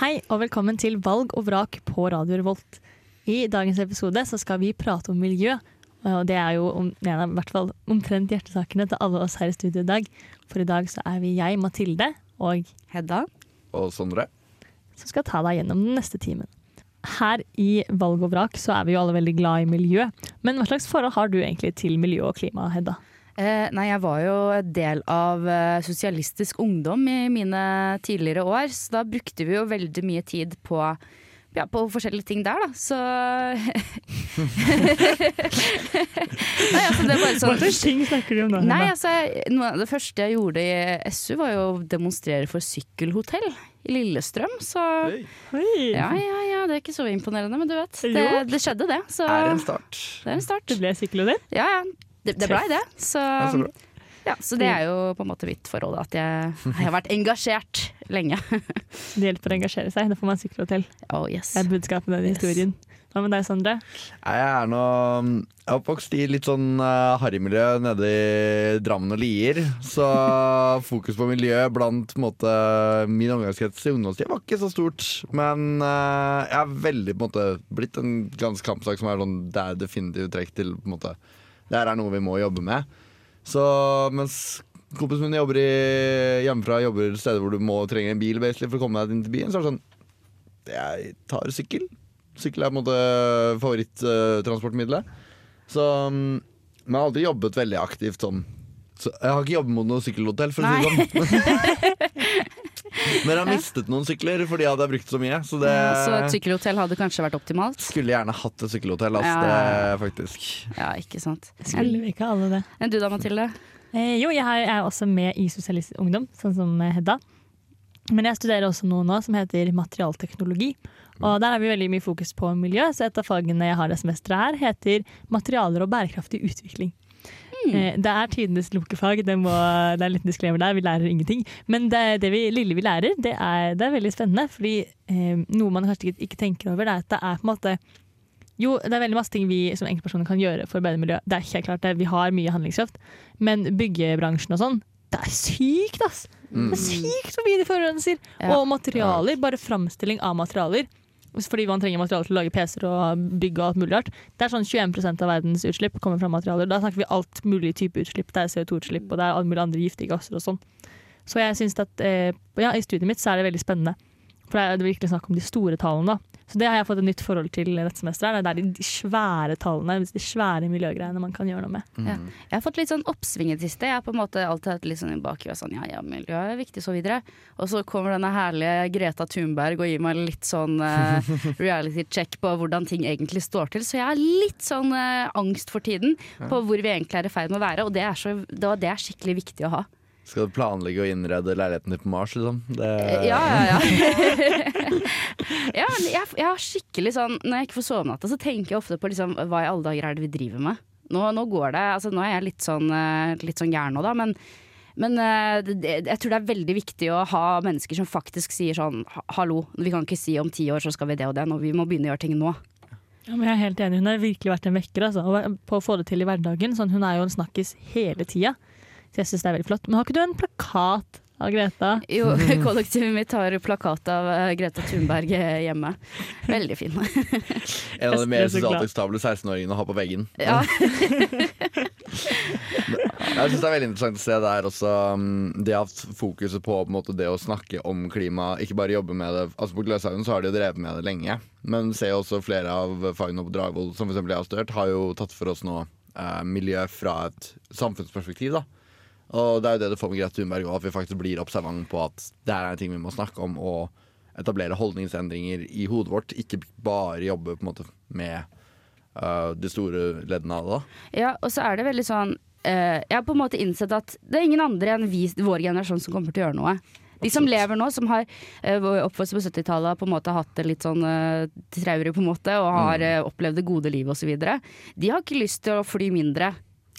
Hei og velkommen til Valg og vrak på Radio Revolt. I dagens episode så skal vi prate om miljø. Og det er jo om, en i hvert fall omtrent hjertesakene til alle oss her i studio i dag. For i dag så er vi jeg, Mathilde, og Hedda. Og Sondre. som skal ta deg gjennom den neste timen. Her i Valg og vrak så er vi jo alle veldig glad i miljø. Men hva slags forhold har du egentlig til miljø og klima, Hedda? Eh, nei, jeg var jo del av eh, Sosialistisk Ungdom i mine tidligere år, så da brukte vi jo veldig mye tid på ja, på forskjellige ting der, da. Så Nei, altså, det er bare sånn ting snakker du om da? Nei, altså, noe av det første jeg gjorde i SU, var jo å demonstrere for sykkelhotell i Lillestrøm. Så Oi. ja, ja, ja, det er ikke så imponerende, men du vet. Det, det skjedde, det. Så Er en start. det er en start. Det ble sykkelhotell? Ja, ja. Det, det blei det. Så, Ja, så ja, så det er jo på en måte mitt forhold, at jeg, jeg har vært engasjert lenge. Det hjelper å engasjere seg. det får man sykkelhotell. Oh yes. Det er budskapet i den Yes. historien. Hva med deg, Sondre? Jeg er nå Jeg er oppvokst i litt sånn uh, harrymiljø nede i Drammen og Lier. Så fokus på miljø blant på måte, min omgangskrets i ungdomstida var ikke så stort. Men uh, jeg er veldig på en måte blitt en ganske kampsak som er sånn Det er definitivt trekk til på en måte Det her er noe vi må jobbe med. Så mens kompisen min jobber i, hjemmefra jobber steder hvor du må trenge en bil basically, for å komme deg inn til byen, så er det sånn Jeg tar sykkel. Sykkel er på en måte favorittransportmiddelet. Så mm, Men jeg har aldri jobbet veldig aktivt sånn. Så jeg har ikke jobbet mot noe sykkelhotell, for å si det sånn. Men jeg har mistet noen sykler fordi jeg hadde brukt så mye. Så det Så et sykkelhotell hadde kanskje vært optimalt? skulle gjerne hatt et sykkelhotell, altså, Ja. Det, faktisk. Ja, ikke sant. Skulle vi ikke alle det? enn du da, Mathilde? Eh, jo, jeg er- er også med i Sosialistisk Ungdom, sånn som eh, Hedda. Men jeg studerer også noe nå som heter materialteknologi. Og der har vi veldig mye fokus på miljø, så et av fagene jeg har det semesteret her, heter materialer og bærekraftig utvikling. Eh, Det er tidenes lukkefag, det, må, det er en liten disclaimer der, vi lærer ingenting. Men det, det vi, lille vi lærer, det er, det er veldig spennende. Fordi eh, noe man kanskje ikke, ikke tenker over, det er at det er på en måte jo, det er veldig masse ting vi som enkeltpersoner kan gjøre for å bedre miljø. Det er helt klart det, Vi har mye handlingskraft. Men byggebransjen og sånn, det er sykt, ass! Det er sykt hvor mye de forurenser. Ja. Og materialer, bare framstilling av materialer. Fordi man trenger materialer til å lage PC-er og bygg og alt mulig rart. Det er sånn 21% av verdens utslipp kommer fra materialer. Da snakker vi alt mulig type utslipp. Det er CO2-utslipp og det er alle mulige andre giftige gasser og sånn. Så jeg synes at eh, ja, i studiet mitt så er det veldig spennende. For det er virkelig snakk om de store tallene. da. Så det har jeg fått et nytt forhold til dette semesteret. Det er de svære tallene, de svære miljøgreiene man kan gjøre noe med. Ja. Jeg har fått litt sånn oppsving i det siste. Jeg har på en måte alltid hatt litt sånn i bakhuet sånn ja ja, miljø er viktig, så videre. Og så kommer denne herlige Greta Thunberg og gir meg litt sånn uh, reality check på hvordan ting egentlig står til. Så jeg har litt sånn uh, angst for tiden på hvor vi egentlig er i ferd med å være, og det er, så, det er skikkelig viktig å ha. Skal du planlegge å innrede leiligheten din på Mars, liksom? Det, Eh, Ja, ja, ja. ja jeg, jeg har skikkelig sånn Når jeg ikke får sove om natta, så tenker jeg ofte på liksom, hva i alle dager er det vi driver med. Nå, nå går det altså, Nå er jeg litt sånn, eh, litt sånn gæren nå, da, men, men eh, jeg tror det er veldig viktig å ha mennesker som faktisk sier sånn Hallo, vi kan ikke si om ti år så skal vi det og det, nå, vi må begynne å gjøre ting nå. Ja, men jeg er helt enig. Hun har virkelig vært en vekker altså, og på å få det til i hverdagen. Sånn, hun er jo en snakkis hele tida. Så jeg syns det er veldig flott. Men har ikke du en plakat av Greta? Jo, kollektivet mitt har plakat av eh, Greta Thunberg eh, hjemme. Veldig fin. En av de mer er så glad. sosialt akseptable 16-åringene å ha på veggen. ja. Jeg synes det er veldig interessant å se der også de har hatt fokuset på, på en måte, det å snakke om klima, ikke bare jobbe med det Altså På Gløshaugen så har de jo drevet med det lenge, men ser jo også flere av fagene på Dragvoll, som f.eks. jeg har studert, har jo tatt for oss nå eh, miljø fra et samfunnsperspektiv. da Og det er jo det du får med Grete Thunberg òg, at vi faktisk blir observant på at det her er en ting vi må snakke om, og etablere holdningsendringer i hodet vårt, ikke bare jobbe måte med uh, de store leddene av det. Ja, og så er det veldig sånn uh, Jeg har på en måte innsett at det er ingen andre enn vi, vår generasjon som kommer til å gjøre noe. De som lever nå, som har uh, oppvokst på 70-tallet, har på en måte hatt det litt sånn uh, traurig på en måte, og har uh, opplevd det gode livet osv. De har ikke lyst til å fly mindre.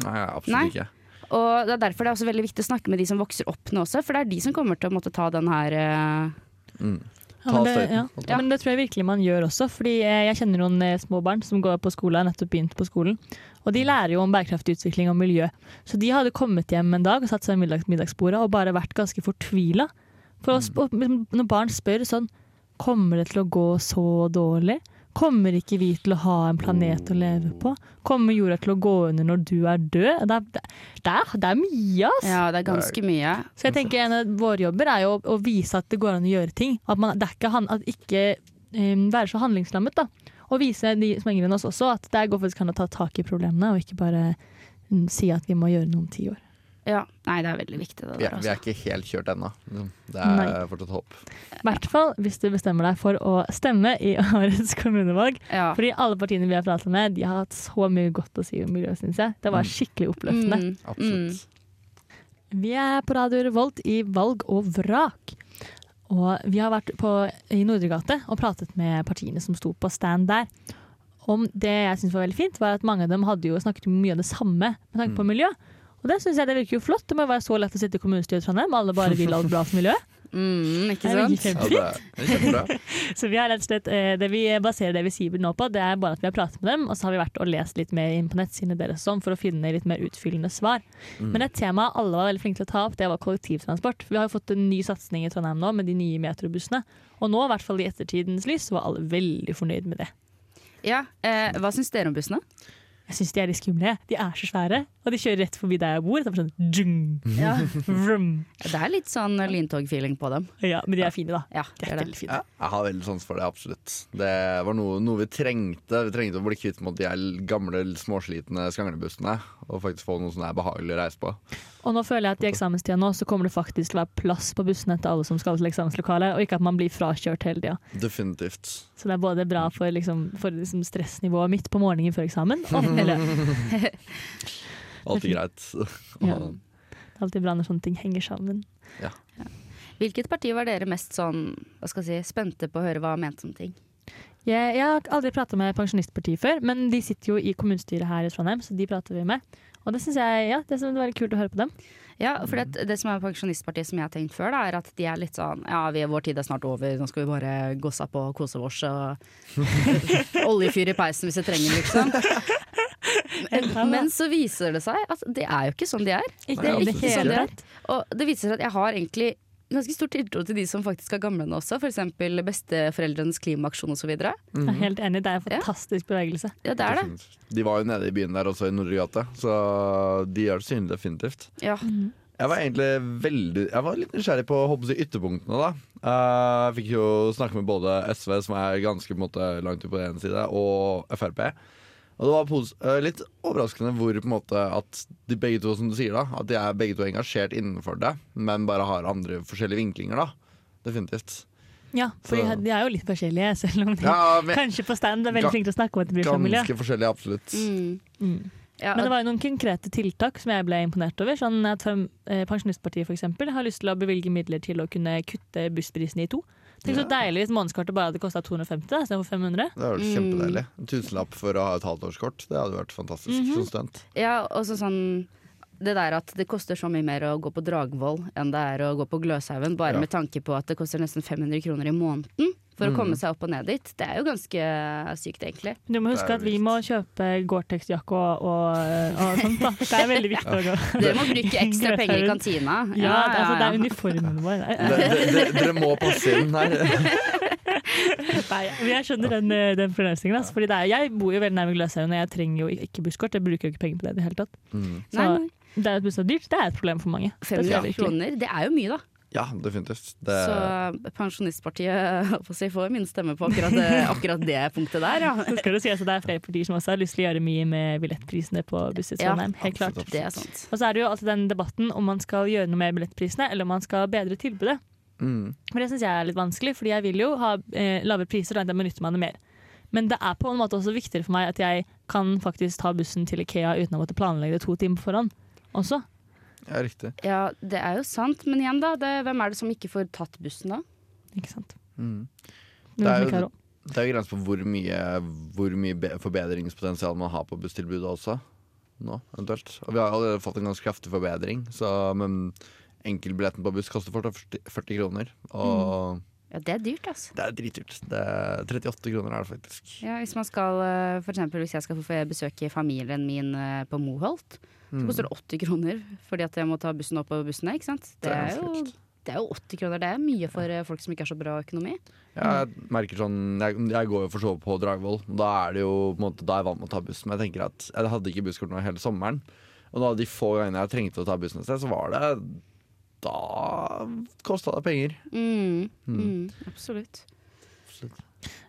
Nei, absolutt Nei. ikke. Og det er derfor det er også veldig viktig å snakke med de som vokser opp nå også, for det er de som kommer til å måtte ta den her uh... Mm. Ja, men, det, ja. Ja. men det tror jeg virkelig man gjør også. Fordi eh, jeg kjenner noen eh, små barn som går på skole, har nettopp begynt på skolen. Og de lærer jo om bærekraftig utvikling og miljø. Så de hadde kommet hjem en dag og satt seg ved middags middagsbordet og bare vært ganske fortvila For oss, Når barn spør sånn Kommer det til å gå så dårlig? Kommer ikke vi til å ha en planet å leve på? Kommer jorda til å gå under når du er død? Det er, det er, det er mye, ass! Ja, det er ganske mye. Så jeg tenker En av våre jobber er jo å, å vise at det går an å gjøre ting. At, man, det er ikke, han- at ikke um, være så handlingslammet. da. Og vise de som er yngre enn oss også at det går faktisk an å ta tak i problemene, og ikke bare um, si at vi må gjøre noe om ti år. Ja. Nei, det er veldig viktig, det Vi der. ja, vi er Altså. ikke helt kjørt ennå. Det er Nei. fortsatt håp. I hvert fall hvis du bestemmer deg for å stemme i årets kommunevalg. Ja. Fordi alle partiene vi har pratet med, de har hatt så mye godt å si om miljø, syns jeg. Det var Mm. skikkelig oppløftende. Mm, Absolutt. Vi er på Radio Revolt i Valg og vrak. Og vi har vært på, i Nordregate og pratet med partiene som sto på stand der. Om det jeg synes var veldig fint, var at mange av dem hadde jo snakket mye om det samme med tanke på Mm. Og det synes jeg det virker jo flott. Det må være så lett å sitte i kommunestyret i Trondheim. Alle bare vil alt bra for miljøet. Mm, ikke Det er sant? Ja, det er, det er. Så vi har rett og slett, eh, det vi baserer det vi sier nå på, det er bare at vi har pratet med dem, og så har vi vært og lest litt mer inn på nettsidene deres sånn, for å finne litt mer utfyllende svar. Mm. Men et tema alle var veldig flinke til å ta opp, det var kollektivtransport. Vi har jo fått en ny satsing i Trondheim nå med de nye metrobussene. Og nå, i hvert fall i ettertidens lys, så var alle veldig fornøyd med det. Ja, eh, Hva syns dere om bussene? Jeg syns de er litt skumle. De er så svære, og de kjører rett forbi der jeg bor. Det er sånn djung, Ja. Det er litt sånn lyntog-feeling på dem. Ja, men de er fine, da. Ja, De er det. veldig fine. Ja, jeg har veldig sans for det, absolutt. Det var noe, noe vi trengte. Vi trengte å bli kvitt med de gamle, småslitne skanglebussene. Og faktisk få noe som er behagelig å reise på. Og nå føler jeg at i eksamenstida nå så kommer det faktisk til å være plass på bussene til alle som skal til eksamenslokalet, og ikke at man blir frakjørt hele tida. Definitivt. Så det er både bra for, liksom, for liksom stressnivået mitt på morgenen før eksamen, og eller, Alltid greit. Ja. det er alltid bra når sånne ting henger sammen. Hvilket parti var dere mest sånn, hva skal jeg si, spente på å høre hva mente om ting? Jeg, jeg har aldri prata med Pensjonistpartiet før, men de sitter jo i kommunestyret her i Trondheim, så de prater vi med. Og det syns jeg ja, det var veldig kult å høre på dem. Ja, for det, det som er Pensjonistpartiet som jeg har tenkt før, da, er at de er litt sånn Ja, vi, vår tid er snart over, nå skal vi bare gosse på og kose oss og oljefyr i peisen hvis vi trenger, liksom. Men, så viser det seg at det er jo ikke sånn de er. Ikke Det er det ikke sånn de er. Og det viser seg at jeg har egentlig ganske stor tiltro til de som faktisk er gamle nå også, f.eks. Besteforeldrenes klimaaksjon osv. Mm er helt enig, det er en Ja. fantastisk bevegelse. det er det. De var jo nede i byen der også, i Nordre gate, så de gjør det synlig definitivt. Ja. Jeg var egentlig veldig Jeg var litt nysgjerrig på håper jeg, ytterpunktene. da Eh, Jeg fikk jo snakke med både SV, som er ganske på en måte, langt ut på den ene side, og Frp. Og det var eh, litt overraskende hvor på en måte at de begge to som du sier da At de er begge to engasjert innenfor det, men bare har andre forskjellige vinklinger. da Definitivt. Ja, for Så- de er jo litt forskjellige, selv om de Ja, men kanskje på stand er veldig flinke til å snakke om at de blir familie. Ganske forskjellige, absolutt. Mm. Mm. Ja, Men det var jo noen konkrete tiltak som jeg ble imponert over. Sånn at eh, Pensjonistpartiet for eksempel, har lyst til å bevilge midler til å kunne kutte bussprisen i to. Tenk så deilig hvis månedskortet bare hadde kosta 250 istedenfor 500. Det hadde vært Mm. kjempedeilig. En tusenlapp for å ha et halvtårskort. Det hadde vært fantastisk. Mhm. som student. Ja, og sånn det der at det koster så mye mer å gå på Dragvoll enn det er å gå på Gløshaugen, bare Ja. med tanke på at det koster nesten 500 kroner i måneden for å Mm. komme seg opp og ned dit. Det er jo ganske sykt, egentlig. Du må huske at vi må kjøpe Gore-Tex-jakke og, og, og sånt. da. Det er veldig viktig. å gå. Dere må bruke ekstra penger i kantina. Ja, det, altså, det er uniformen vår. De- de- de- Dere må passe inn her. Nei, men jeg skjønner den, eh, den fornøyelsen. Altså, fordi det er, jeg bor jo veldig nærme Gløshaugen, og jeg trenger jo ikke busskort. Jeg bruker jo ikke penger på det i det hele tatt. Mm. Så Nei, nei. det er et busskort dyrt, det er et problem for mange. Det 500 kroner, det er jo mye, da. Ja, definitivt. Det, Så Pensjonistpartiet si, får min stemme på akkurat det, akkurat det punktet der, ja. Så skal det sies at det er flere partier som også har lyst til å gjøre mye med billettprisene på busser i Ja, helt klart. Det er sant. Og så er det jo alltid den debatten om man skal gjøre noe med billettprisene, eller om man skal bedre tilbudet. mm. Men det syns jeg er litt vanskelig, fordi jeg vil jo ha eh, lavere priser, og da benytter man det mer. Men det er på en måte også viktigere for meg at jeg kan faktisk ta bussen til Ikea uten å måtte planlegge det to timer på forhånd. Også. Ja, riktig. Ja, det er jo sant, men igjen, da. Det, hvem er det som ikke får tatt bussen, da? Ikke sant? Mm. Det er jo-. Det er jo grenser på hvor mye, hvor mye forbedringspotensial man har på busstilbudet også. Nå, eventuelt. Og vi har allerede fått en ganske kraftig forbedring, så men enkeltbilletten på buss koster fortsatt 40, 40 kroner. Og Ja, det er dyrt, altså. det er dritdyrt. Det er 38 kroner er det faktisk. Ja, hvis man skal, eh, for eksempel hvis jeg skal få besøke familien min eh, på Moholt, så Mm. koster det 80 kroner fordi at jeg må ta bussen opp på bussene, ikke sant. Det Det er er jo. Det er jo 80 kroner, det er mye for ja. folk som ikke har så bra økonomi. Jeg merker sånn Jeg, jeg går jo for så vidt på Dragvoll. Da er det jo på en måte, Da er jeg vant med å ta buss. Men jeg tenker at jeg hadde ikke busskort nå hele sommeren. Og da de få gangene jeg trengte å ta bussen et sted, så var det Da kosta det penger. Mm. Mm. Absolutt.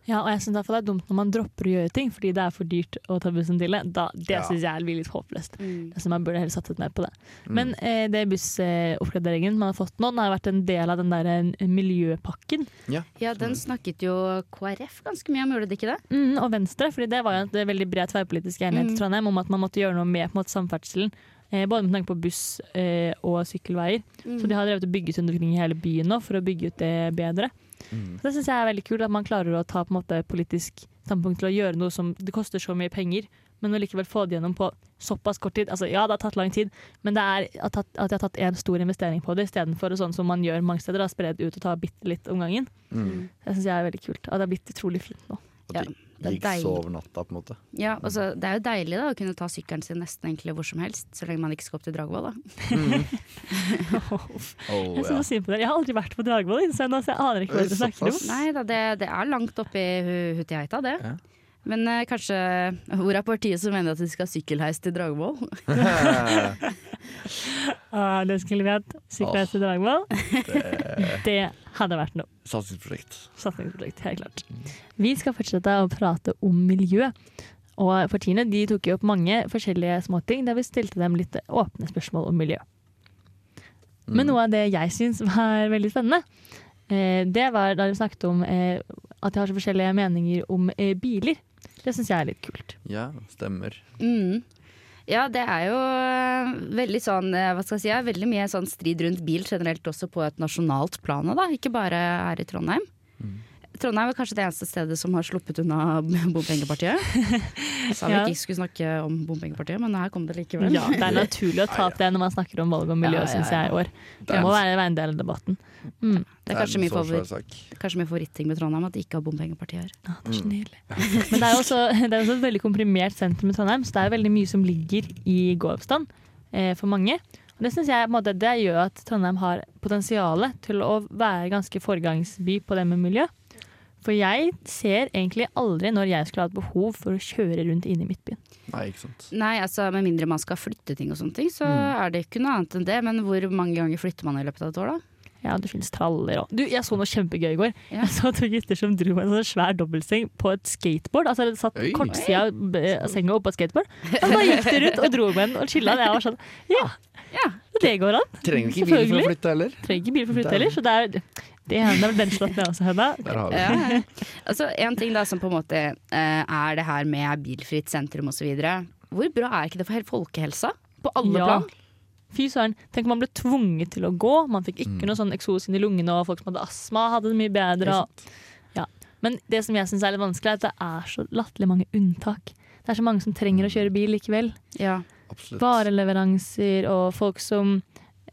Ja, og jeg synes derfor det er dumt når man dropper å gjøre ting fordi det er for dyrt å ta bussen til det. Da, det Ja. synes jeg blir litt håpløst. Mm. Altså, man burde heller satset mer på det. Mm. Men eh, det bussoppgraderingen man har fått nå, den har vært en del av den der eh, miljøpakken. Ja, den snakket jo KrF ganske mye om, gjorde det ikke det? Mm, og Venstre, fordi det var jo en veldig bred tverrpolitisk enighet i Mm. Trondheim om at man måtte gjøre noe med på en måte, samferdselen. Eh, både med tanke på buss eh, og sykkelveier. Mm. Så de har drevet og bygget rundt omkring i hele byen nå for å bygge ut det bedre. Mm. Så det syns jeg er veldig kult, at man klarer å ta på en måte politisk standpunkt til å gjøre noe som det koster så mye penger, men å likevel få det gjennom på såpass kort tid. Altså, ja, det har tatt lang tid, men det er at, at jeg har tatt en stor investering på det, istedenfor sånn som man gjør mange steder, spre det ut og ta bitte litt om gangen. Mm. Det syns jeg er veldig kult. Og det har blitt utrolig fint nå. At Ja, er gikk så natta, på en måte. Ja, altså, Det er jo deilig da å kunne ta sykkelen sin nesten egentlig hvor som helst, så lenge man ikke skal opp til Dragvoll. da. Oh, Jeg, synes ja. er synd på dere. jeg har aldri vært på Dragvoll, så jeg aner ikke hva du dere snakker om. Nei da, det, det er langt oppi hu- Hutiheita, det. Ja. Men eh, kanskje Hvor er partiet som mener at vi skal ha sykkelheis til Dragvoll? Ah, det skulle vi hatt. Sykkelheis til Dragvoll. det Det hadde vært noe. Satsingsprosjekt. Satsingsprosjekt, helt klart. Vi skal fortsette å prate om miljø. Og partiene de tok jo opp mange forskjellige småting der vi stilte dem litt åpne spørsmål om miljø. Mm. Men noe av det jeg syns var veldig spennende, eh, det var da de snakket om eh, at de har så forskjellige meninger om eh, biler. Det syns jeg er litt kult. Ja, stemmer. Mm. Ja, det er jo eh, veldig sånn, eh, hva skal jeg si, veldig mye sånn strid rundt bil generelt også på et nasjonalt plan, da, ikke bare her i Trondheim. Mm. Trondheim er kanskje det eneste stedet som har sluppet unna bompengepartiet. Sa vi Ja. ikke skulle snakke om bompengepartiet, men her kom det likevel. Ja, Det er naturlig å ta opp det når man snakker om valg og miljø, Ja, ja, syns jeg i år. Det må være en del av debatten. Mm. Det er kanskje min, favoritt, kanskje min favoritting med Trondheim at de ikke har bompengeparti her. Ja, det er så nydelig. Men det er også, det er også et veldig komprimert sentrum i Trondheim, så det er veldig mye som ligger i gåavstand eh, for mange. Og det synes jeg måte, det gjør at Trondheim har potensial til å være ganske foregangsby på det med miljø. For jeg ser egentlig aldri når jeg skulle ha et behov for å kjøre rundt inne i Midtbyen. Nei, ikke sant. Nei, altså med mindre man skal flytte ting og sånne ting, så Mm. er det ikke noe annet enn det. Men hvor mange ganger flytter man i løpet av et år, da? Ja, det finnes traller og Du, jeg så noe kjempegøy i går. Ja. Jeg så to gutter som dro med en sånn svær dobbeltseng på et skateboard. Altså det satt kortsida av senga oppå et skateboard. Og da gikk de rundt og dro med den og chilla. Jeg var sånn Ja, Ja. det går an. Trenger ikke bil for å flytte heller. Trenger ikke bil for å flytte heller. Så det er, det er, vel den slått ned også, Hedda. Ja. Altså, en ting da som på en måte eh, er det her med bilfritt sentrum osv. Hvor bra er ikke det for folkehelsa? På alle Ja. plan? Fy søren. Tenk om man ble tvunget til å gå. Man fikk ikke Mm. noe sånn eksos inn i lungene, og folk som hadde astma, hadde det mye bedre. Det ja. Men det som jeg syns er litt vanskelig, er at det er så latterlig mange unntak. Det er så mange som trenger å kjøre bil likevel. Ja. Vareleveranser og folk som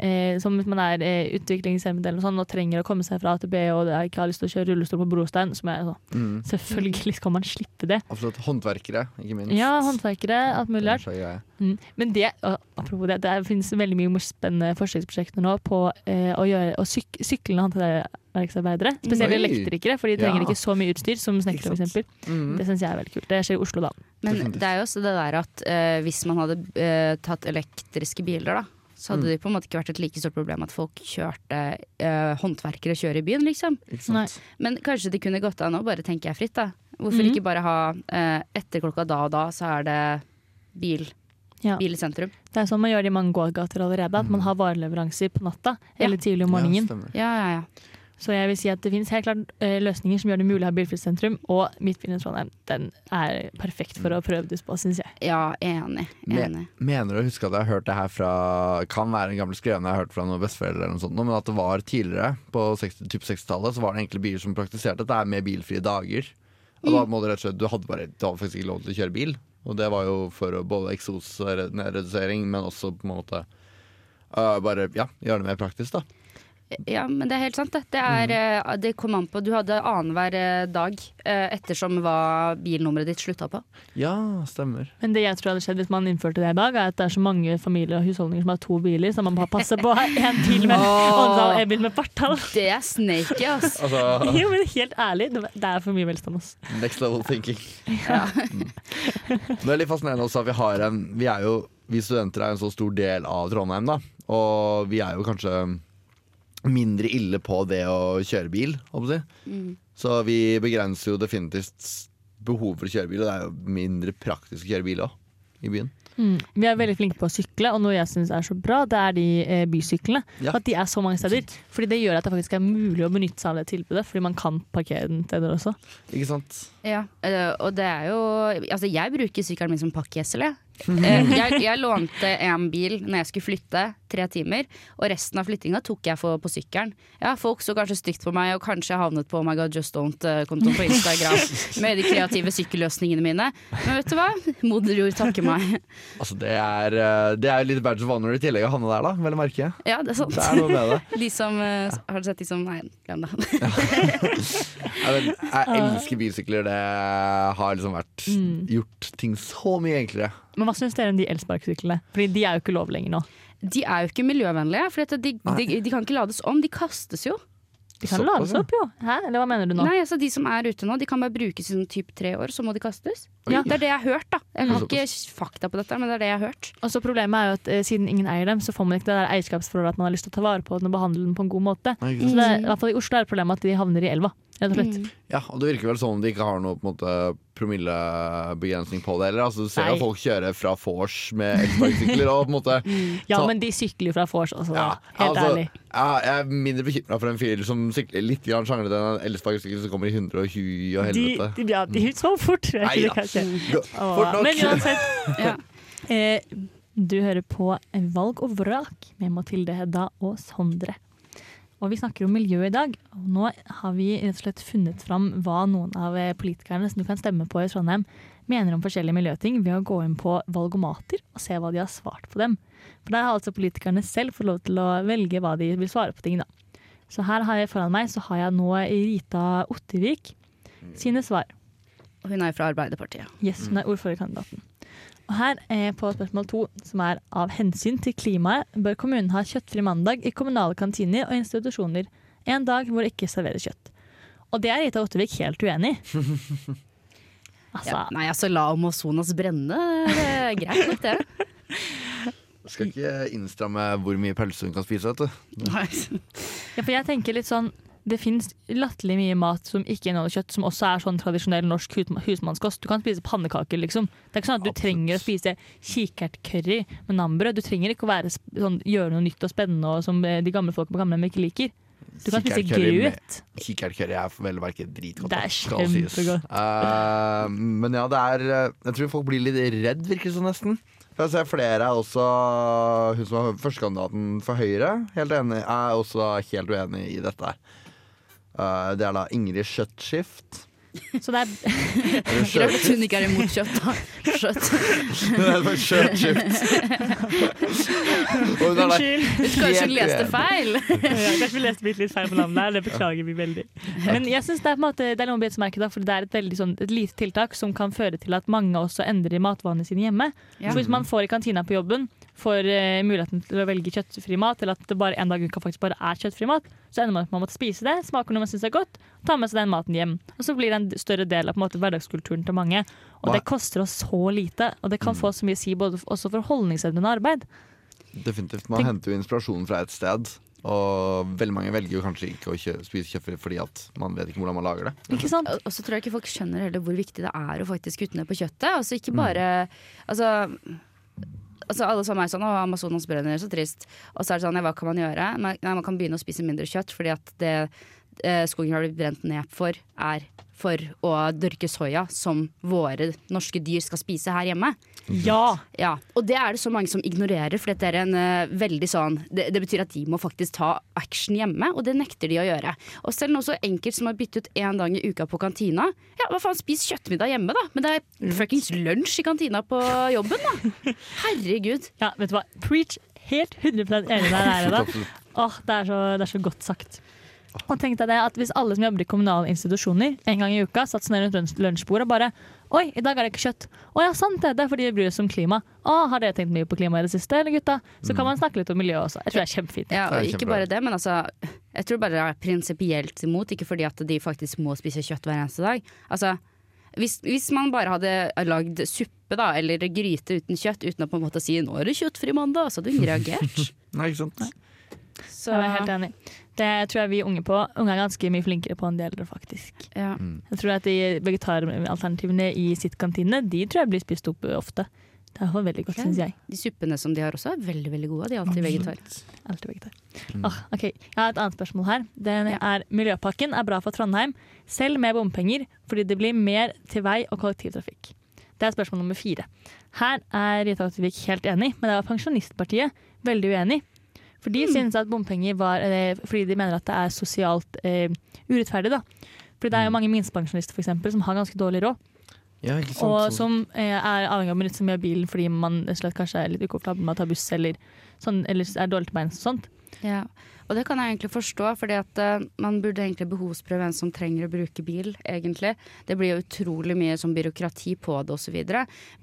eh, som hvis man er eh, utviklingshemmet eller noe sånt og trenger å komme seg fra AtB og det- ikke har lyst til å kjøre rullestol på brostein, som er sånn Mm. Selvfølgelig skal man slippe det. Absolutt. Håndverkere, ikke minst. Ja, håndverkere, alt mulig rart. Mm. Men det, og apropos det, det finnes veldig mye spennende forskningsprosjekter nå på eh, å gjøre å syk syklende håndverksarbeidere. Spesielt Oi. elektrikere, for de trenger Ja. ikke så mye utstyr som snekkere, f.eks. Mm. Det syns jeg er veldig kult. Det skjer i Oslo, da. Men det er jo også det der at eh, hvis man hadde eh, tatt elektriske biler, da, så hadde Mm. det på en måte ikke vært et like stort problem at folk kjørte eh, håndverkere kjøre i byen, liksom. Men kanskje det kunne gått an å bare tenke jeg fritt, da. Hvorfor mm. ikke bare ha eh, etter klokka da og da, så er det bil, Ja. bil i sentrum. Det er sånn man gjør det i mange gågater allerede. At man har vareleveranser på natta eller tidlig om morgenen. Ja. Ja, ja, ja. Så jeg vil si at det finnes helt klart eh, løsninger som gjør det mulig å ha bilfritt sentrum, og Midtbyen i Trondheim den er perfekt for å prøve det på, syns jeg. Ja, enig. enig. Mener du å huske at jeg har hørt det her fra Kan være en gammel skrevne jeg har hørt fra noen besteforeldre, eller noe sånt, men at det var tidligere, på 60 typ 60-tallet, så var det egentlig byer som praktiserte dette med bilfrie dager. Og da må du rett og slett Du hadde bare Du hadde faktisk ikke lov til å kjøre bil. Og det var jo for både eksosredusering, men også på en måte uh, bare ja, gjøre det mer praktisk, da. Ja, men det er helt sant, det. Det, er, eh, det kom an på Du hadde annenhver eh, dag eh, ettersom hva bilnummeret ditt slutta på. Ja, stemmer. Men det jeg tror hadde skjedd hvis man innførte det i dag, er at det er så mange familier og husholdninger som har to biler, så man bare passer på én bil med åndal, en bil med partall. Det er snaky, ass. Altså, Jo, men helt ærlig, det er for mye velstand. ass. next level thinking. Ja. Mm. det er litt fascinerende også at vi har en Vi er jo Vi studenter er en så stor del av Trondheim, da. Og vi er jo kanskje mindre ille på det å kjøre bil, holdt jeg på å si. Mm. Så vi begrenser jo definitivt behovet for å kjøre bil, og det er jo mindre praktisk å kjøre bil òg, i byen. Mm. Vi er veldig flinke på å sykle, og noe jeg syns er så bra, det er de eh, bysyklene. Ja. At de er så mange steder. Fordi det gjør at det faktisk er mulig å benytte seg av det tilbudet, fordi man kan parkere den steder også. Ikke sant? Ja, eh, og det er jo Altså, jeg bruker sykkelen min som pakkesel, jeg. Eh, jeg. Jeg lånte en bil når jeg skulle flytte, tre timer, og resten av flyttinga tok jeg for, på sykkelen. Ja, folk så kanskje stygt på meg, og kanskje jeg havnet på Oh my god, just don't-kontoen på Instagram med de kreative sykkelløsningene mine. Men vet du hva? Moder jord takker meg. Altså, det er, eh, det er litt badge of honor i tillegg å havne der, da, vel å merke. Ja, det er sant. Det er noe med det. De som eh, Har du sett de som Nei, glem det. Jeg, jeg elsker bilsykler. Det har liksom vært gjort ting så mye enklere. Men hva syns dere om de elsparkesyklene? Fordi de er jo ikke lov lenger nå. De er jo ikke miljøvennlige, for de, de, de kan ikke lades om. De kastes jo. De kan Såpass, lades opp, jo. Hæ? Eller hva mener du nå? Nei, altså De som er ute nå, de kan bare brukes i sånn typ tre år, så må de kastes. Ja. Det er det jeg har hørt, da. Jeg har ikke fakta på dette, men det er det jeg har hørt. Og så Problemet er jo at eh, siden ingen eier dem, så får man ikke det der eierskapsforholdet at man har lyst til å ta vare på den og behandle den på en god måte. Nei, Så det, i hvert fall i Oslo er det problemet at de havner i elva. Rett og slett. Mm. Ja, og det virker vel sånn om de ikke har noe på en måte, promillebegrensning på det heller. Altså, du ser jo folk kjøre fra vors med elsparkesykler og på en måte Ja, Så- men de sykler jo fra vors også, ja, Helt altså, ærlig. ja, Jeg er mindre bekymra for en fyr som sykler litt sjanglete enn en elsparkesykkel som kommer i 120 og De, helvete. de, ja, de så fort, tror jeg Nei ikke det kan skje. Men uansett, Ja. eh, du hører på Valg og vrak med Mathilde Hedda og Sondre. Og vi snakker om miljø i dag, og nå har vi rett og slett funnet fram hva noen av eh, politikerne som du kan stemme på i Trondheim, mener om forskjellige miljøting ved å gå inn på valgomater og se hva de har svart på dem. For der har altså politikerne selv fått lov til å velge hva de vil svare på ting, da. Så her har jeg foran meg så har jeg nå Rita Ottervik sine svar. Og hun er fra Arbeiderpartiet. Yes, hun er ordførerkandidaten. Og her er på spørsmål to, som er av hensyn til klimaet, bør kommunen ha kjøttfri mandag i kommunale kantiner og institusjoner. En dag hvor det ikke serveres kjøtt. Og det er Rita Ottervik helt uenig i. Altså, Ja. Nei, altså la Amazonas brenne. Det er greit nok, det. Skal ikke innstramme hvor mye pølse hun kan spise, vet du. Nei. ja, for jeg tenker litt sånn det fins latterlig mye mat som ikke inneholder kjøtt, som også er sånn tradisjonell norsk husmannskost. Du kan spise pannekaker, liksom. Det er ikke sånn at du Absolutt. trenger å spise kikertcurry med nambrød. Du trenger ikke å være, sånn, gjøre noe nytt og spennende og som eh, de gamle folka på gamlehjem ikke liker. Du kan spise grøt. Kikertcurry er vel å merke dritgodt. Det er kjempegodt. Uh, men ja, det er eh, Jeg tror folk blir litt redd, virker det som nesten. For jeg ser flere er også Hun som var førstekandidaten for Høyre, helt enig, er også helt uenig i dette. Eh, det er da Ingrid Kjøttskift. Så det er Greit at hun ikke er imot kjøtt, da. Kjøtt. Er hun er Unnskyld. Kanskje helt hun leste feil. Ja, kanskje vi leste bitte litt feil på navnet her, det beklager vi veldig. Men jeg synes det er på en måte Det er noe å bite for det er et veldig sånn, et lite tiltak som kan føre til at mange også endrer matvanene sine hjemme. Ja. For hvis man får i kantina på jobben får eh, muligheten til å velge kjøttfri mat, eller at det bare en dag i uka faktisk bare er kjøttfri mat, så ender man med å måtte spise det, smaker noe man syns er godt, tar med seg den maten hjem. Og så blir det en større del av på en måte, hverdagskulturen til mange. Og Hva- det koster oss så lite, og det kan få så mye å si både også for holdningsevnen og arbeid. Definitivt. Man Tenk- henter jo inspirasjon fra et sted. Og veldig mange velger jo kanskje ikke å kjø spise kjøttfri fordi at man vet ikke hvordan man lager det. Ikke sant? Og og så tror jeg ikke folk skjønner heller hvor viktig det er å faktisk kutte ned på kjøttet. Altså ikke bare Altså, altså alle som er sånn 'Å, Amazonas brenner, så trist'. Og så er det sånn, ja, hva kan man gjøre? Nei, man kan begynne å spise mindre kjøtt, fordi at det skogen har blitt brent ned for, er for å dyrke soya som våre norske dyr skal spise her hjemme. Ja! Ja, Og det er det så mange som ignorerer, for det er en uh, veldig sånn det, det betyr at de må faktisk ta action hjemme, og det nekter de å gjøre. Og selv noe så enkelt som å bytte ut én dag i uka på kantina. Ja, hva faen, spis kjøttmiddag hjemme, da! Men det er fuckings lunsj i kantina på jobben, da! Herregud. Ja, vet du hva? Preach helt 100 enig med deg der. Da. Absolutt. Åh, det, er det er så godt sagt. Og tenk deg det at Hvis alle som jobber i kommunale institusjoner en gang i uka satte seg ned rundt lunsj- lunsjbordet og bare Oi, i dag er det ikke kjøtt. Å ja, sant det. Det er fordi vi bryr oss om klima. Å, har dere tenkt mye på klima i det siste, eller gutta? Så kan man snakke litt om miljø også. Jeg tror det er kjempefint. Ja, og ikke bare det, men altså Jeg tror bare det er prinsipielt imot, ikke fordi at de faktisk må spise kjøtt hver eneste dag. Altså hvis, hvis man bare hadde lagd suppe da, eller gryte uten kjøtt uten å på en måte si 'nå er det kjøttfri mandag', så hadde hun reagert. Nei, ikke sant? Så, Jeg er helt enig. Det tror jeg vi unge på. Unge er ganske mye flinkere på enn de eldre, faktisk. ja. Jeg tror at de vegetaralternativene i sitt kantine, de tror jeg blir spist opp ofte. Det er veldig godt, okay. syns jeg. De suppene som de har også, er veldig veldig gode. De er alltid vegetar. Alltid vegetar. Åh, ok, Jeg har et annet spørsmål her. Den Ja. er Miljøpakken er bra for Trondheim, selv med bompenger, fordi det blir mer til vei og kollektivtrafikk. Det er spørsmål nummer fire. Her er Rita Ottervik helt enig, men det er Pensjonistpartiet veldig uenig. For de synes at bompenger var eh, fordi de mener at det er sosialt eh, urettferdig. da. Fordi det er jo mange minstepensjonister for eksempel, som har ganske dårlig råd. Ja, sant? Og som eh, er avhengig av å benytte seg mye av bilen fordi man slett kanskje er litt ukomfortabel med å ta buss eller, sånn, eller er dårlig til beins og sånt. Ja. Og det kan jeg egentlig forstå, fordi at eh, man burde egentlig behovsprøve hvem som trenger å bruke bil, egentlig. Det blir jo utrolig mye sånn byråkrati på det osv.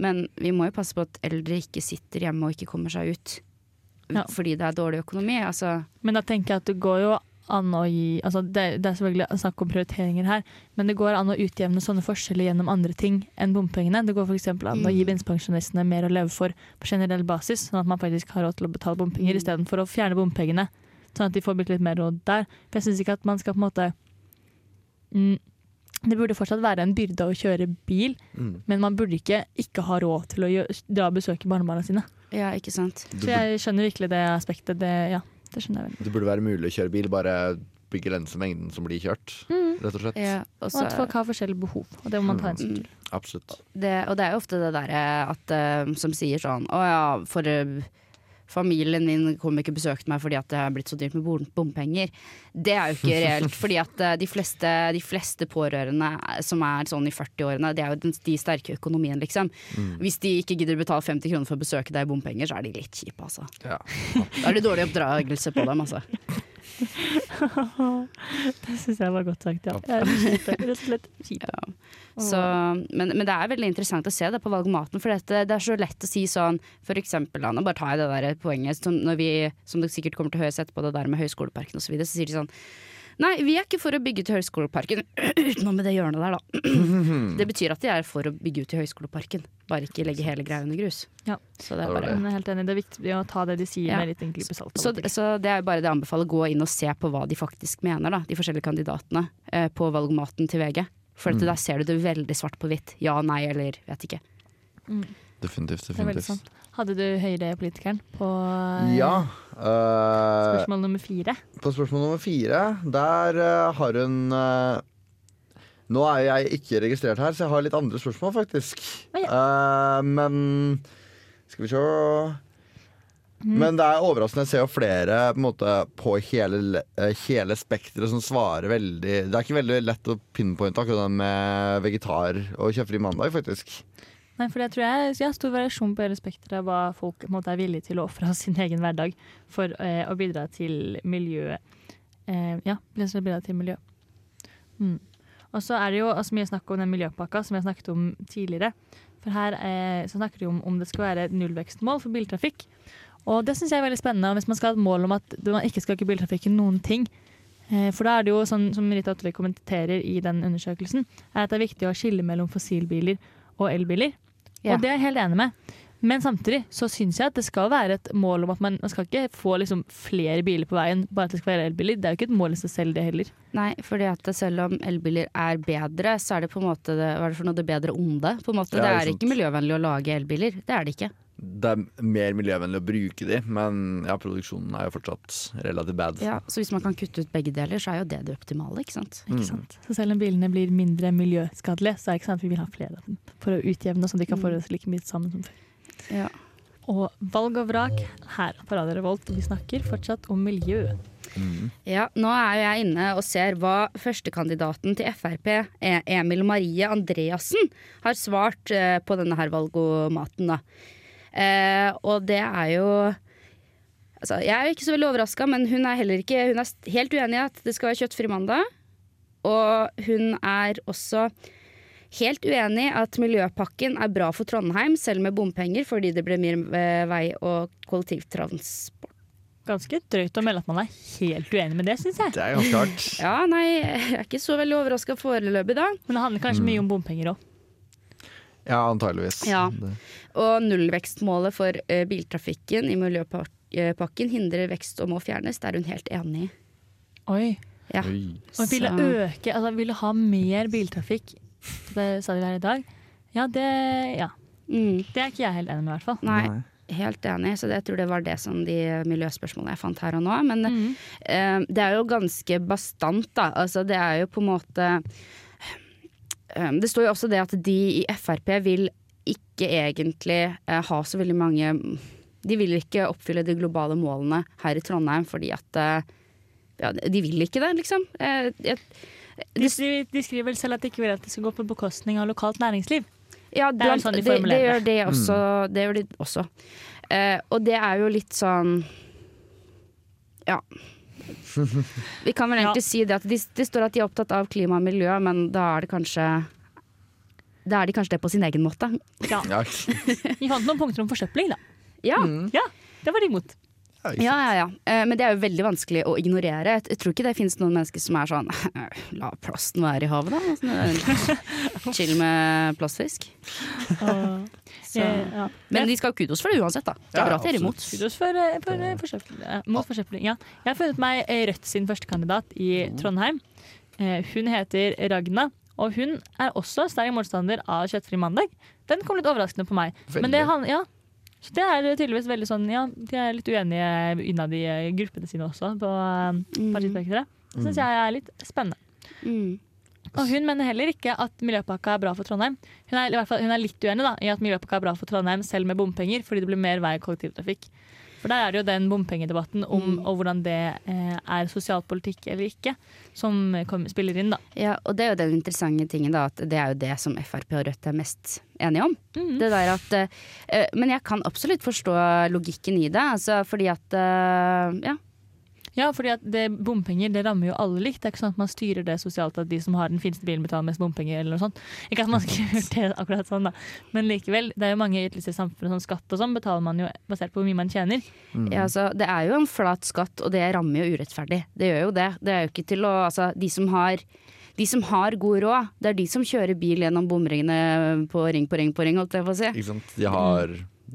Men vi må jo passe på at eldre ikke sitter hjemme og ikke kommer seg ut. Ja. Fordi det er dårlig økonomi. Altså, Men da tenker jeg at det går jo an å gi altså det, det er selvfølgelig snakk om prioriteringer her, men det går an å utjevne sånne forskjeller gjennom andre ting enn bompengene. Det går f.eks. an å gi minstepensjonistene mer å leve for på generell basis, sånn at man faktisk har råd til å betale bompenger Mm. istedenfor å fjerne bompengene. Sånn at de får litt mer råd der. For jeg syns ikke at man skal på en måte mm, Det burde fortsatt være en byrde å kjøre bil, Mm. men man burde ikke ikke ha råd til å dra og besøke barnebarna sine. ja, ikke sant. Så jeg skjønner virkelig det aspektet. Det, ja, det skjønner jeg veldig. det burde være mulig å kjøre bil, bare begrense mengden som blir kjørt, Mm. rett og slett. Ja, og Og at folk har forskjellige behov, og det må man ta hensyn til. Absolutt. det, og det er jo ofte det derre at eh, som sier sånn Å ja, for eh, familien min kommer ikke og besøkte meg fordi at det er blitt så dyrt med bompenger. Det er jo ikke reelt. fordi at eh, de fleste, de fleste pårørende som er sånn i 40-årene, det er jo den, de sterke økonomien, liksom. Hvis de ikke gidder å betale 50 kroner for å besøke deg i bompenger, så er de litt kjipe, altså. Ja. Da er det dårlig oppdragelse på dem, altså. Det syns jeg var godt sagt, ja. Rett og slett kjipt. Så, men, men det er veldig interessant å se det på valgmaten, for dette, det er så lett å si sånn For eksempel, nå bare tar jeg det der poenget som, når vi, som dere sikkert kommer til å høre etterpå, det der med Høyskoleparken osv., så, videre, så sier de sånn Nei, vi er ikke for å bygge ut Høyskoleparken utenom med det hjørnet der, da. Det betyr at de er for å bygge ut i Høyskoleparken, bare ikke legge hele greia under grus. Ja. Så det er bare jeg er helt enig, det er viktig å ta det de sier Ja. med litt klype salt. så, så det er bare det jeg anbefaler. Gå inn og se på hva de faktisk mener, da, de forskjellige kandidatene, eh, på valgmaten til VG. For at Mm. der ser du det veldig svart på hvitt. Ja, nei eller vet ikke. Definitivt. Definitivt. Hadde du Høyre-politikeren på Ja. uh, spørsmål nummer fire? på spørsmål nummer fire, der uh, har hun uh, Nå er jeg ikke registrert her, så jeg har litt andre spørsmål, faktisk. Å, Eh, men Skal vi se Men det er overraskende. Jeg ser jo flere på, måte, på hele, le- eh, hele spekteret som svarer veldig Det er ikke veldig lett å pinpointe akkurat det med vegetar og kjøttfri mandag, faktisk. Nei, for jeg tror jeg, er stor variasjon på hele spekteret av hva folk måte, er villige til å ofre av sin egen hverdag for eh, å bidra til miljøet. Eh, ja, å bidra til miljø. Mm. Og så er det jo altså, mye snakk om den miljøpakka som jeg snakket om tidligere. For her eh, snakker de om om det skal være nullvekstmål for biltrafikk. Og det syns jeg er veldig spennende. Hvis man skal ha et mål om at man ikke skal øke biltrafikken noen ting, eh, for da er det jo sånn som Rita Ottervik kommenterer i den undersøkelsen, er at det er viktig å skille mellom fossilbiler og elbiler. Ja. Og det er jeg helt enig med. Men samtidig så syns jeg at det skal være et mål om at man, man skal ikke få liksom flere biler på veien bare at det skal være elbiler. Det er jo ikke et mål i seg selv, det heller. Nei, fordi at selv om elbiler er bedre, så er det på en måte det, hva er det for noe det bedre onde. På en måte. Ja, det er sant. ikke miljøvennlig å lage elbiler. Det er det ikke. Det er mer miljøvennlig å bruke de, men ja, produksjonen er jo fortsatt relativt bad. Ja, så hvis man kan kutte ut begge deler, så er jo det det optimale, ikke sant. Mm. Ikke sant? Så selv om bilene blir mindre miljøskadelige, så er det ikke sant at vi vil ha flere av dem. For å utjevne, så at de kan få det like mye sammen som før. Ja. Og valg og vrak her på Radio Revolt. Vi snakker fortsatt om miljø. Mm. Ja, nå er jo jeg inne og ser hva førstekandidaten til Frp, E- Emil Marie Andreassen, har svart eh, på denne her valgomaten. Da. Eh, og det er jo Altså, jeg er ikke så veldig overraska, men hun er heller ikke Hun er helt uenig i at det skal være kjøttfri mandag. Og hun er også helt uenig i at miljøpakken er bra for Trondheim, selv med bompenger, fordi det blir mer eh, vei- og kollektivtransport. Ganske drøyt å melde at man er helt uenig med det, syns jeg. Det er ganske hardt. Ja, nei, jeg er ikke så veldig overraska foreløpig, da. Men det handler kanskje mye om bompenger òg. Ja, antageligvis. Ja. Og nullvekstmålet for uh, biltrafikken i miljøpakken hindrer vekst og må fjernes. Det er hun helt enig i. Oi. Ja. Oi. Og ville øke, altså ville ha mer biltrafikk, det sa vi her i dag. Ja, det, ja. Mm, det er ikke jeg helt enig med, i hvert fall. nei, helt enig. Så det, jeg tror det var det som de miljøspørsmålene jeg fant her og nå. Men mm. eh, det er jo ganske bastant, da. Altså, det er jo på en måte Det står jo også det at de i Frp vil ikke egentlig eh, ha så veldig mange De vil ikke oppfylle de globale målene her i Trondheim fordi at eh, ja, de vil ikke det, liksom. Eh, jeg, De, skriver, de skriver vel selv at de ikke vil at det skal gå på bekostning av lokalt næringsliv. Ja, Det er sånn de det, det gjør det også. Det gjør de også. Eh, og det er jo litt sånn Ja. Vi kan vel Ja. egentlig si det at de, det står at de er opptatt av klima og miljø, men da er det kanskje Da er de kanskje det på sin egen måte. Ja. Ja, Vi fant noen punkter om forsøpling, da. Ja, Ja, det var de imot. Ja, ja, ja. ja. Eh, men det er jo veldig vanskelig å ignorere. Jeg, jeg tror ikke det finnes noen mennesker som er sånn La plasten være i havet, da. Sånn, Chill med plastfisk. Så. ja. Men de skal ha kudos for det uansett, da. Det Ja, er bra at dere er imot. Kudos for, for, for eh. Ja, mot forsøpling. Ja. Jeg har funnet meg eh, Rødt sin førstekandidat i Trondheim. Eh, Hun heter Ragna, og hun er også sterk motstander av kjøttfri mandag. Den kom litt overraskende på meg. Men det, han, ja, så det er tydeligvis veldig sånn Ja, de er litt uenige innad i eh, gruppene sine også, på mm. partispekteret. Det syns jeg er litt spennende. Mm. Og hun mener heller ikke at miljøpakka er bra for Trondheim. Hun er, i hvert fall, hun er litt uenig da, i at miljøpakka er bra for Trondheim, selv med bompenger, fordi det blir mer vei og kollektivtrafikk. For der er det jo den bompengedebatten om Mm. og hvordan det eh, er sosialpolitikk eller ikke, som spiller inn, da. Ja, og det er jo den interessante tingen, da, at det er jo det som Frp og Rødt er mest enige om. Mm. Det der at, eh, men jeg kan absolutt forstå logikken i det, altså, fordi at eh, Ja. Ja, fordi at det, bompenger det rammer jo alle likt. Det er ikke sånn at man styrer det sosialt at de som har den fineste bilen betaler mest bompenger eller noe sånt. Ikke at man skulle gjort det akkurat sånn, da. Men likevel, det er jo mange ytelser i samfunnet, sånn skatt og sånn, betaler man jo basert på hvor mye man tjener. Ja, altså, det er jo en flat skatt, og det rammer jo urettferdig. Det gjør jo det. Det er jo ikke til å Altså, de som har de som har god råd, det er de som kjører bil gjennom bomringene på ring på ring på ring, holdt jeg på å si. Ikke sant? De har,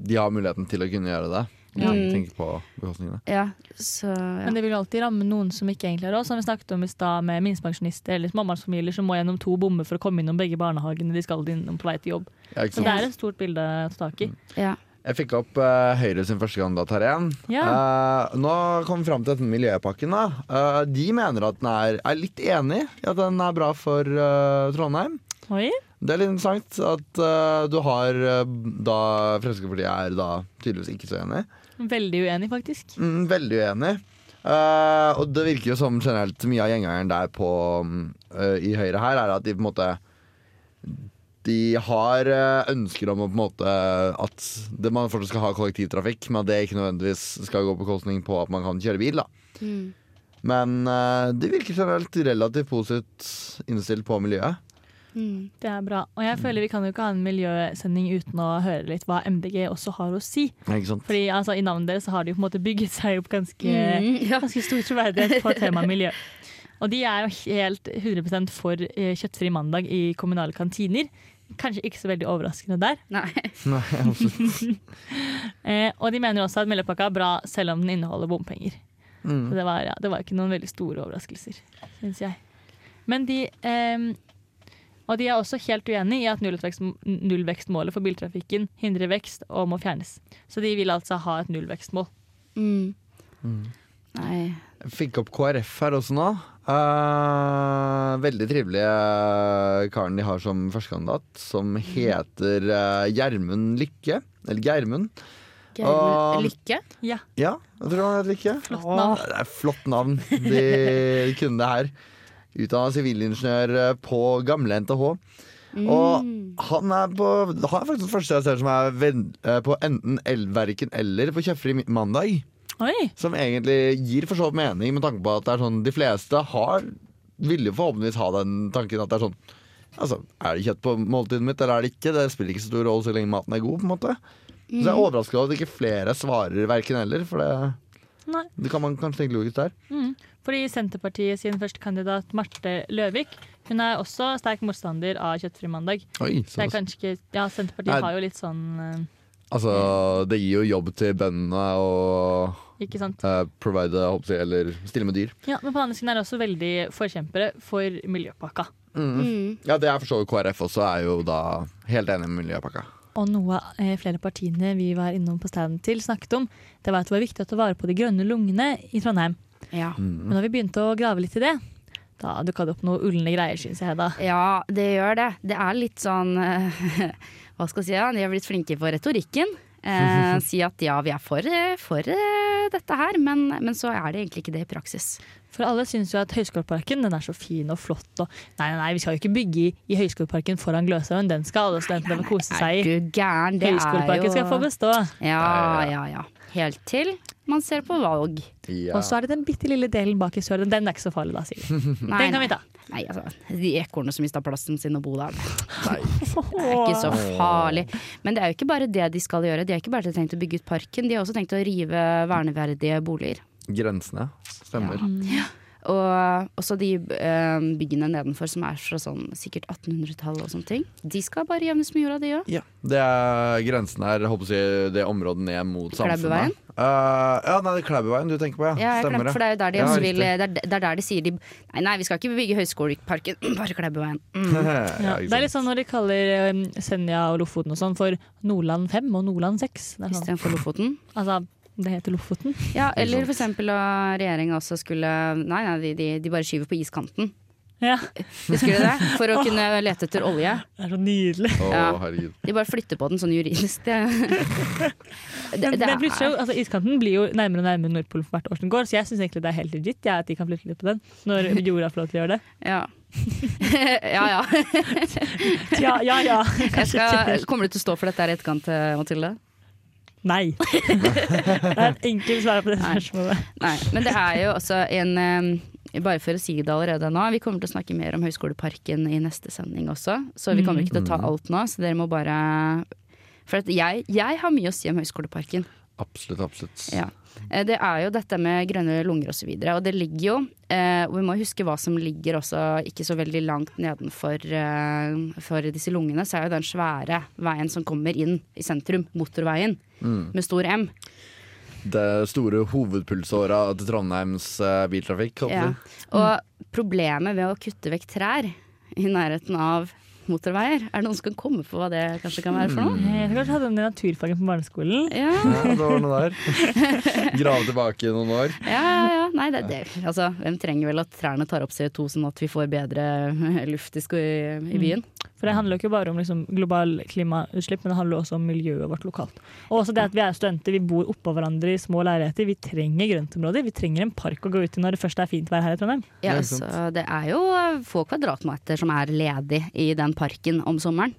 de har muligheten til å kunne gjøre det. Ja. tenke, tenke på bekostningene. Ja, så ja. Men det vil jo alltid ramme noen som ikke egentlig har råd, som vi snakket om i stad med minstepensjonister eller småbarnsfamilier som må gjennom to bommer for å komme innom begge barnehagene de skal innom på vei til jobb. Ja, Så det er et stort bilde å ta tak i. ja. Jeg fikk opp uh, Høyre sin første kandidat her igjen. Eh, nå kom vi fram til dette med miljøpakken. Da. Uh, de mener at den er, er litt enig i at den er bra for Trondheim. Oi. Det er litt interessant at du har da Fremskrittspartiet er da tydeligvis ikke så enig. Veldig uenig, faktisk. Mm, veldig uenig. Uh, og det virker jo som generelt mye av gjengangeren der på, eh, i Høyre her, er at de på en måte De har uh, ønsker om å på en måte at det, man fortsatt skal ha kollektivtrafikk, men at det ikke nødvendigvis skal gå på kostning på at man kan kjøre bil. da Mm. Men de virker generelt relativt positivt innstilt på miljøet. Mm. Det er bra. Og jeg føler vi kan jo ikke ha en miljøsending uten å høre litt hva MDG også har å si. Sant? Fordi altså, i navnet deres har de jo på en måte bygget seg opp ganske, Mm, ja. ganske stor troverdighet på temaet miljø. Og de er jo helt 100 for eh, kjøttfri mandag i kommunale kantiner. Kanskje ikke så veldig overraskende der. Nei. Nei. Eh, og de mener også at miljøpakka er bra selv om den inneholder bompenger. Mm. Så det var, ja, det var ikke noen veldig store overraskelser, syns jeg. Men de ehm, Og de er også helt uenig i at nullvekst, nullvekstmålet for biltrafikken hindrer vekst og må fjernes. Så de vil altså ha et nullvekstmål. Mm. Mm. Nei. Jeg fikk opp KrF her også nå. Uh, veldig trivelige karen de har som førstekandidat, som heter uh, Gjermund Lykke. Eller Geirmund. Geirmund Lykke? Ja, Ja, jeg tror han heter Lykke. flott navn. Det er flott navn. De kunne det her. Utdanna sivilingeniør eh, på gamle NTH. Og Mm. han er på Han er faktisk den første jeg ser som er venn, eh, på enten Elverken eller på Kjøfri mandag. Oi! Som egentlig gir for så vidt mening, med tanke på at det er sånn de fleste har vil jo forhåpentligvis ha den tanken at det er sånn Altså, Er det kjøtt på måltidet mitt, eller er det ikke? Det spiller ikke så stor rolle så lenge maten er god. på en måte Så jeg er overraska over at ikke flere svarer verken eller, for det, Nei. det kan man kanskje tenke logisk der. Mm. Fordi Senterpartiet sin første kandidat, Marte Løvik, hun er også sterk motstander av kjøttfri mandag. Oi, Så det er kanskje ikke Ja, Senterpartiet Nei. har jo litt sånn eh, altså, det gir jo jobb til bøndene og Ikke sant? uh, provide, håper jeg, eller stille med dyr. Ja, Men på den andre siden er det også veldig forkjempere for miljøpakka. Mm. Ja, det er for så vidt KrF også, er jo da helt enig med miljøpakka. Og noe eh, flere partiene vi var innom på standen til, snakket om, det var at det var viktig å ta vare på de grønne lungene i Trondheim. Ja. Men da vi begynte å grave litt i det, da dukka det opp noe ulne greier, syns jeg. da. ja, det gjør det. Det er litt sånn eh, Hva skal jeg si? Ja? De har blitt flinke på retorikken. Eh, si at ja, vi er for, eh, for eh, dette her, men, men så er det egentlig ikke det i praksis. For alle syns jo at Høgskoleparken den er så fin og flott. Og nei, nei, nei, vi skal jo ikke bygge i, i Høgskoleparken foran Gløshaugen. Den skal alle studentene få kose seg i. du gæren? Det Høgskoleparken jo skal få bestå. Ja, ja, ja. Helt til man ser på valg. Ja. Og så er det den bitte lille delen bak i sør. Den er ikke så farlig, da, sier Nei, Den kan vi ta. Nei, altså, de ekornene som mista plassen sin og bo der. Nei. Det er ikke så farlig. Men det er jo ikke bare det de skal gjøre. De har ikke bare tenkt å bygge ut parken, de har også tenkt å rive verneverdige boliger. Grensene. Stemmer. Og også de eh, byggene nedenfor som er fra sånn sikkert 1800-tallet og sånne ting. De skal bare jevnes med jorda, de òg. Ja. Det er grensen her, håper jeg, det området ned mot samfunnet. Eh, ja, nei, det er Klæbuveien du tenker på, ja. Ja, Stemmer glemte, for det er jo der de Ja, også vil det er, det er der de sier de Nei, nei, vi skal ikke bygge Høgskoleparken, bare Klæbuveien. Mm. Ja, ja, det er litt sånn når de kaller um, Senja og Lofoten og sånn for Nordland 5 og Nordland 6. Det er sånn. Istedenfor Lofoten. Altså, det heter Lofoten. Ja, eller eksempel at regjeringa også skulle Nei, nei, de, de, de bare skyver på iskanten. Ja, Husker du det? For å kunne lete etter olje. det er så nydelig. Ja. De bare flytter på den sånn juridisk. Det, det, Men, det er, altså, iskanten blir jo nærmere og nærmere Nordpolen for hvert år som går, så jeg syns egentlig det er helt legit ja, at de kan flytte litt på den. Når jorda får lov til å gjøre det. ja. ja ja. Ja, ja, ja. Jeg skal, kommer du til å stå for dette her i etterkant, eh, Mathilde? Nei. Det er et enkelt svar på det Nei. spørsmålet. Nei. Men det er jo også en eh, Bare for å si det allerede nå, vi kommer til å snakke mer om Høgskoleparken i neste sending også. Så vi kommer ikke til å ta alt nå, så dere må bare For at jeg, jeg har mye å si om Høgskoleparken. Absolutt, absolutt. Ja. Eh, Det er jo dette med grønne lunger osv. Og, så videre, og det ligger jo eh, Og vi må huske hva som ligger også ikke så veldig langt nedenfor eh, for disse lungene. Så er jo den svære veien som kommer inn i sentrum, motorveien, med stor M. Det store hovedpulsåra til Trondheims biltrafikk. Ja. Og problemet ved å kutte vekk trær i nærheten av motorveier, er det noen som kan komme på hva det kanskje kan være for noe? Jeg tror kanskje hadde den i naturfagen på barneskolen. Ja, Ja, det var noe der. Grave tilbake noen år. ja, ja. ja. Nei, det, det, altså, hvem trenger vel at trærne tar opp CO2 sånn at vi får bedre luft i, i, i byen? For det handler jo ikke bare om liksom, global klimautslipp, men det handler også om miljøet vårt lokalt. Og også det at vi er studenter, vi bor oppå hverandre i små leiligheter. Vi trenger grøntområder. Vi trenger en park å gå ut i når det først er fint vær her i Trondheim. Ja, så det er jo få kvadratmeter som er ledig i den parken om sommeren.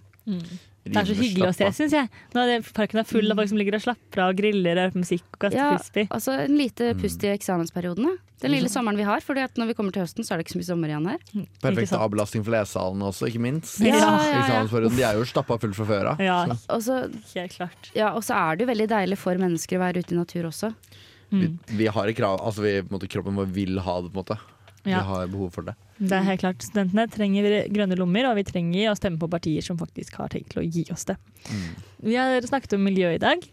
Det er så hyggelig å se, syns jeg. Når det, parken er full av folk som ligger og slapper av og griller og hører på musikk og kaster Ja, frisbee. altså en lite pust i eksamensperioden. Den lille sommeren vi har. For når vi kommer til høsten, så er det ikke så mye sommer igjen her. Perfekt sant? avlastning for lesesalene også, ikke minst. Ja, ja, ja. Eksamensperioden, De er jo stappa fullt fra før av. Ja, Og så helt klart. ja, er det jo veldig deilig for mennesker å være ute i natur også. Vi, Mm. vi har et krav, altså vi, på en måte, Kroppen vår vil ha det. på en måte Ja. Vi har behov for det. Det er helt klart. Studentene trenger grønne lommer, og vi trenger å stemme på partier som faktisk har tenkt til å gi oss det. Vi har snakket om miljø i dag.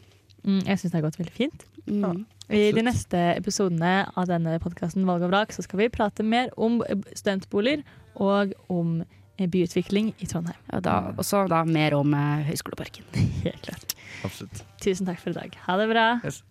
Mm, Jeg syns det har gått veldig fint. Mm. I de neste episodene av denne podkasten Valg og vrak så skal vi prate mer om studentboliger og om eh, byutvikling i Trondheim. Og da, også da mer om eh, Høgskoleparken. Helt klart. Absolutt. Tusen takk for i dag. Ha det bra. Yes.